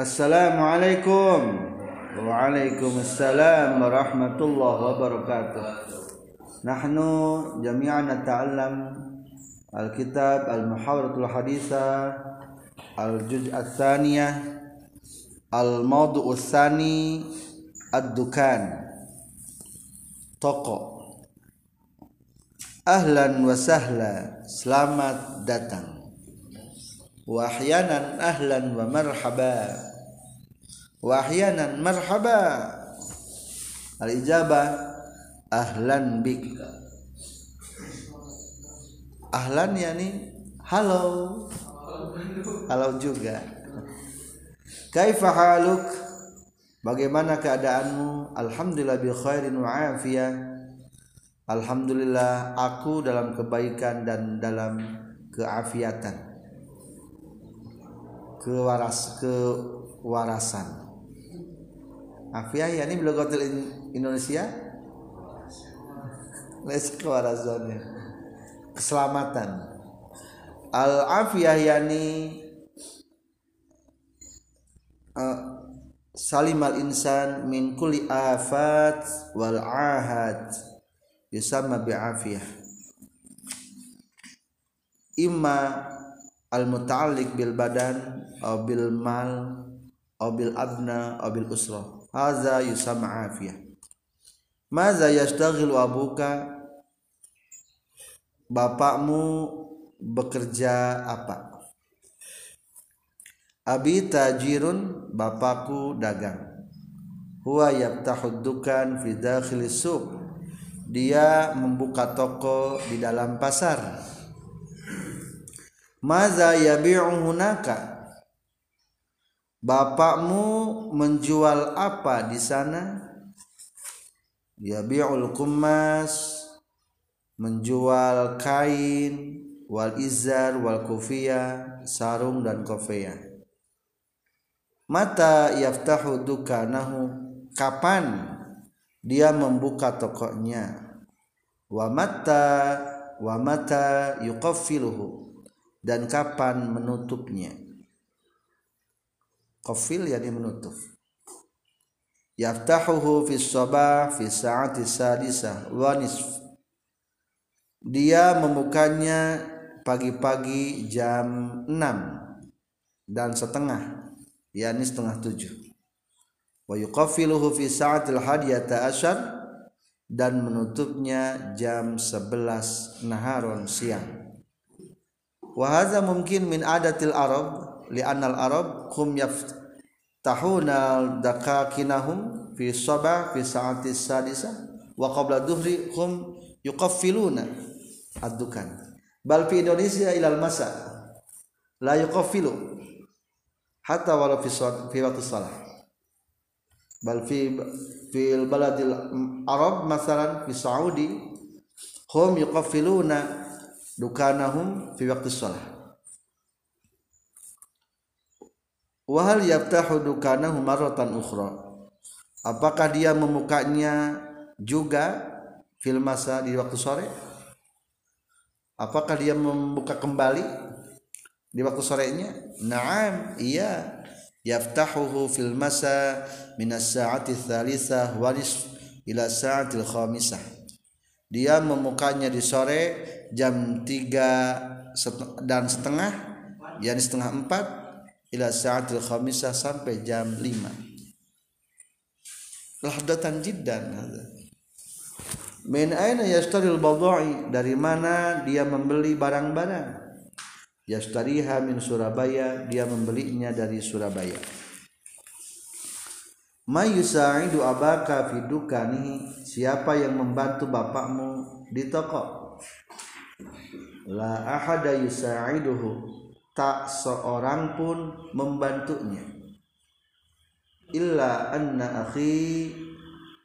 Assalamualaikum. Waalaikumsalam warahmatullahi wabarakatuh. Nahnu jami'an nata'allam Al-Kitab Al-Muhawaratul Hadithah Al-Juz' Al-Thaniyah Al-Mawdu'ul Thani Ad-Dukan. Toko Ahlan wa sahla Selamat datang Wahyanan ahlan wa marhaba. Wahyanan marhaba. Al-ijabah Ahlan bik. Ahlan yani Halo. Halo juga. Kaifa haluk? Bagaimana keadaanmu? Alhamdulillah bi khairin wa afiyah. Alhamdulillah aku dalam kebaikan dan dalam keafiatan kewaras kewarasan. Afiyah ya ini belogotil Indonesia? Les kewarasannya keselamatan. Al afiyah yani uh, salim al insan min kulli afat wal ahad. Yusamma bi afiyah imma al muta'alliq bil badan aw bil mal aw bil abna aw bil usra hadza yusamma afiyah Maza yashtaghilu abuka Bapakmu bekerja apa? Abi tajirun bapakku dagang. Huwa yabtahud dukan fi dakhil. Dia membuka toko di dalam pasar. Maza yabi'u hunaka? Bapakmu menjual apa di sana? Yabi'ul kummas menjual kain wal izar wal kufiyah sarung dan kofiyah mata yaftahu dukanahu kapan dia membuka tokonya wa mata wa mata yuqaffiluhu dan kapan menutupnya? Qafil yani menutup. Yaftahuhu fi sabah fi sa'ati sadisah wa nisf. Dia membukanya pagi-pagi jam 6 dan setengah yakni setengah 7 wa yuqaffiluhu fi sa'atil hadiyata asyar dan menutupnya jam 11 naharon siang wa hadza mungkin min adatil arab li anal arab hum yaftahuna dakakinahum fi sabah fi sa'ati sadisa wa qabla duhri hum yuqaffiluna. Ad-dukan bal fi Indonesia ilal masa la yuqaffilu hatta walau fi fi waktu salah bal fi fil baladil arab masalan fi saudi hum yuqaffiluna dukanahum fi waktu salah wa hal yaftahu dukanahu marratan ukhra? Apakah dia membukanya juga fil masa di waktu sore? Apakah dia membuka kembali di waktu sorenya? Na'am iya. Yaftahuhu fil masa minas sa'ati thalithah walis ila sa'atil khamisah dia membukanya di sore jam 3 dan setengah yakni setengah 4 ila sa'atil khamisah sampai jam 5 lahdatan jiddan min aina yashtaril badai dari mana dia membeli barang-barang? Yashtariha min Surabaya dia membelinya dari Surabaya ma yusa'idu abaka fi dukani siapa yang membantu bapakmu di toko? La ahada yusa'iduhu tak seorang pun membantunya. Illa anna akhi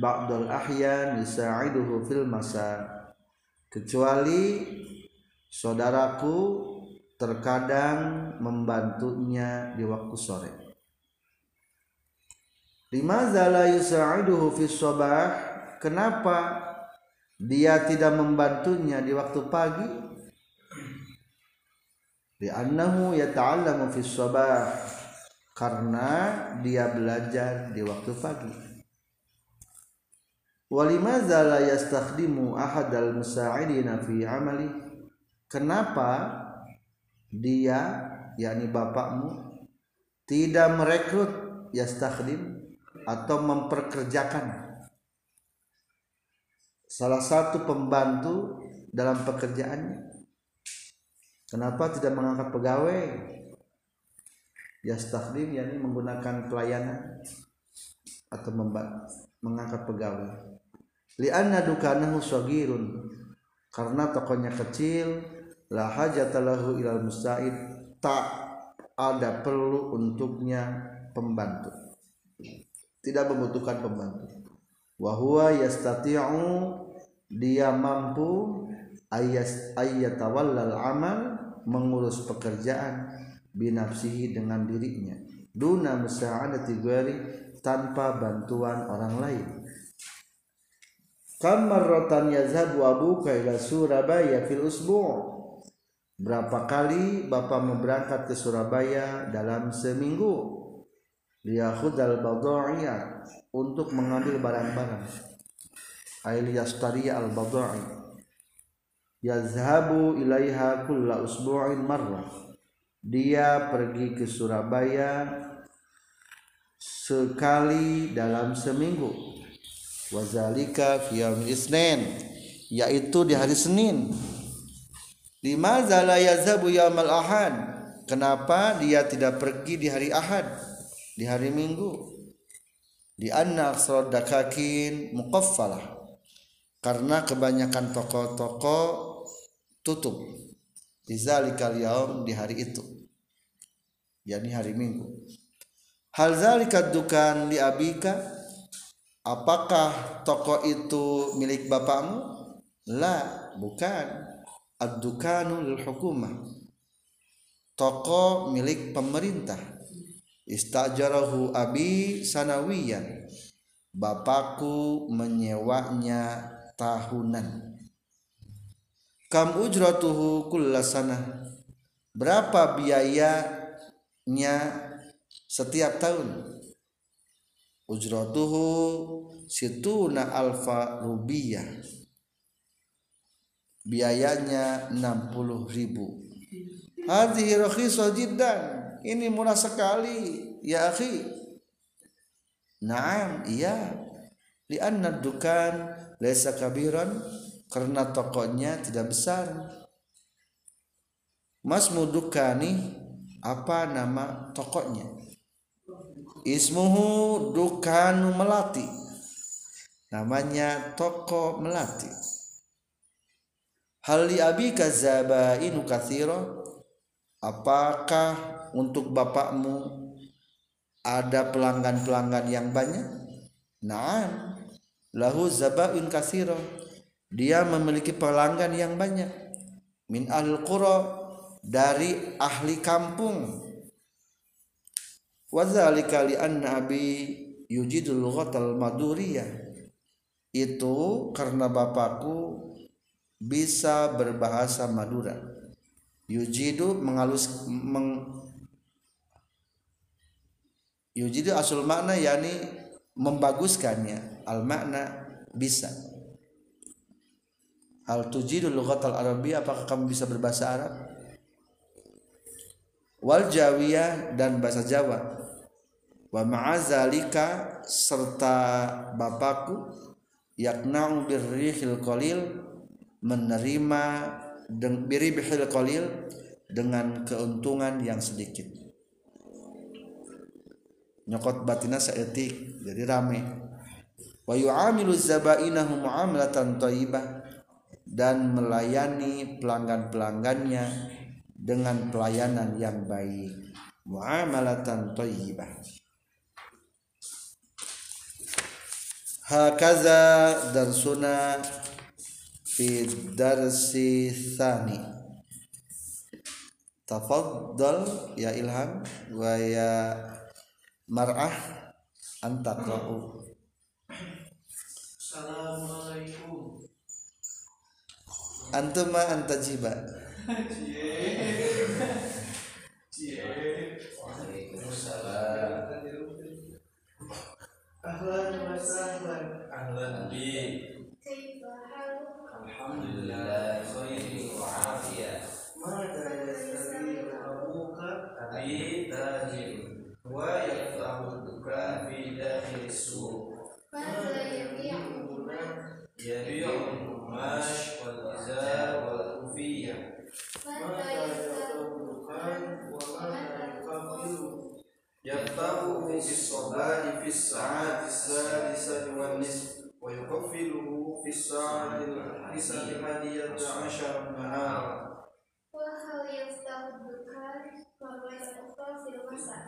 ba'dal ahyan yusa'iduhu fil masa. Kecuali saudaraku terkadang membantunya di waktu sore limaza la yusa'iduhu fis sabah? Kenapa dia tidak membantunya di waktu pagi? Li'annahu yata'allamu fi sabah. Karena dia belajar di waktu pagi. Walimadza la yastakhdimu ahadal musa'idina fi amali? Kenapa dia yakni bapakmu tidak merekrut yastakhdim atau memperkerjakan. Salah satu pembantu dalam pekerjaannya Kenapa tidak mengangkat pegawai? Yastakhdim yakni menggunakan pelayanan atau mengangkat pegawai. Lianna dukanahu sagirun. Karena tokonya kecil la hajatalahu ilal musta'id. Tak ada perlu untuknya pembantu tidak membutuhkan pembantu. Wahwa yastati'u dia mampu ayat ayatawallal amal mengurus pekerjaan binafsihi dengan dirinya. Duna musa'adati ghairi tanpa bantuan orang lain. Kam marratan yazhabu abuka ila Surabaya fil usbu' Berapa kali bapak berangkat ke Surabaya dalam seminggu liyahudal badha'iyah untuk mengambil barang-barang. Ailiyastariya al-badha'i yazhabu ilaiha kulla usbu'in marrah. Dia pergi ke Surabaya sekali dalam seminggu. Wazalika fi isnin yaitu di hari Senin. Lima zala yazhabu yaumal ahad? Kenapa dia tidak pergi di hari Ahad di hari Minggu. Di anna dakakin muqaffalah. Karena kebanyakan toko-toko tutup. Di zalikal yaum di hari itu. Yakni hari Minggu. Hal zalika dukan li abika? Apakah toko itu milik bapakmu? La bukan. Ad-dukanu toko milik pemerintah istajarahu abi sanawiyan. Bapakku menyewanya tahunan. Kam ujratuhu kullasana berapa biayanya setiap tahun? Ujratuhu situna alfa rubiyah. Biayanya 60 ribu. Hadhihi rakhisah jiddan ini murah sekali. Ya akhi. Na'am iya. Lianna dukan laysa kabiran karena tokonya tidak besar. Mas Mudukani apa nama tokonya? Ismuhu Dukanu Melati. Namanya toko Melati. Hal li abika zabainu kathiro apakah untuk bapakmu ada pelanggan-pelanggan yang banyak? Nah, lahu zabain kathiro dia memiliki pelanggan yang banyak. Min al qura dari ahli kampung. Wadzalika li anna abi yujidul lughatal maduriyah. Itu karena bapakku bisa berbahasa Madura yujidu mengalus meng, yujidu asul makna yakni membaguskannya al makna bisa Hal tujidul lughatal Arabiyyah apakah kamu bisa berbahasa Arab? Wal Jawiyah dan bahasa Jawa. Wa ma'azalika serta bapakku yakna'u birrihil qalil menerima birrihil qalil dengan keuntungan yang sedikit. Nyokot batina seetik jadi rame. Wa yu'amilu zabainahu mu'amalatan thayyibah dan melayani pelanggan-pelanggannya dengan pelayanan yang baik muamalatan thayyibah hakaza darsuna fi darsi thani. Tafaddal ya ilham wa ya mar'ah antaqra'u Assalamualaikum. Antum ma antajiba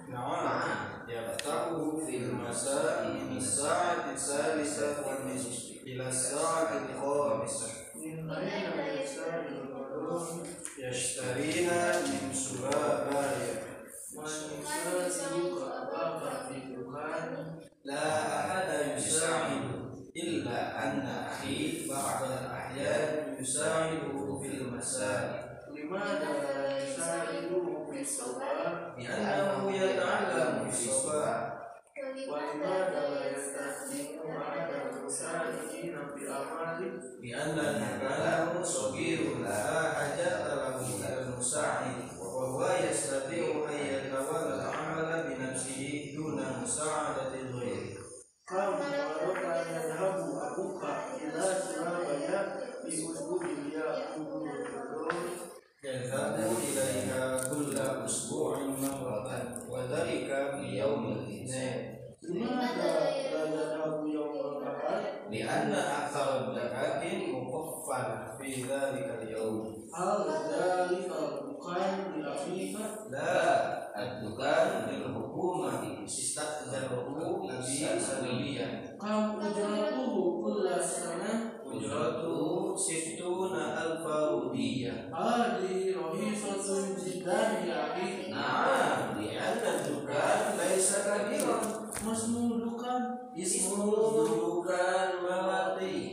نعم يفتحه في المساء من الساعة الثالثة والنصف إلى الساعة الخامسة من أين يشتري الرجل يشتريها من دكان لا أحد يساعد إلا أن أخي بعض الأحيان يساعده في المساء لماذا لا يساعده بالصواب لأنه يتعلم بالصواب ولماذا لا يستخدم عدم مساعدين بأعماله؟ لأن المال صغير لا حاجة له إلى المساعد وهو يستخدم ذلك اليوم هل ذلك الدكان لأخيك لا الدكان للحكومة استأجره أبي سنويا كم أجرته كل سنة أجرته ستون ألف روبية هذه رخيصة جدا يا أخي نعم لأن الدكان ليس كبيرا ما اسم الدكان اسمه دكان مواطي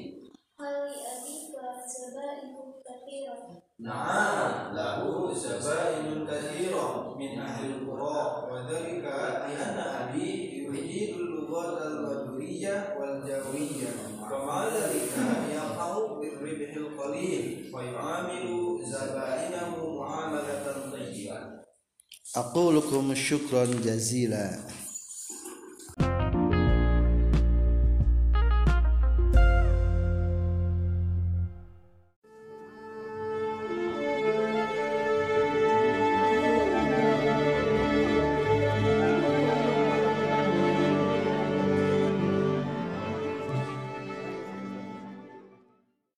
نعم له زبائن كثيرة من أهل القرى وذلك لأن أبي يجيد اللغات البدوية والجوية. فمع ذلك؟ يقع بالربح القليل ويعامل زبائنه معاملة طيبة. أقول لكم شكرا جزيلا.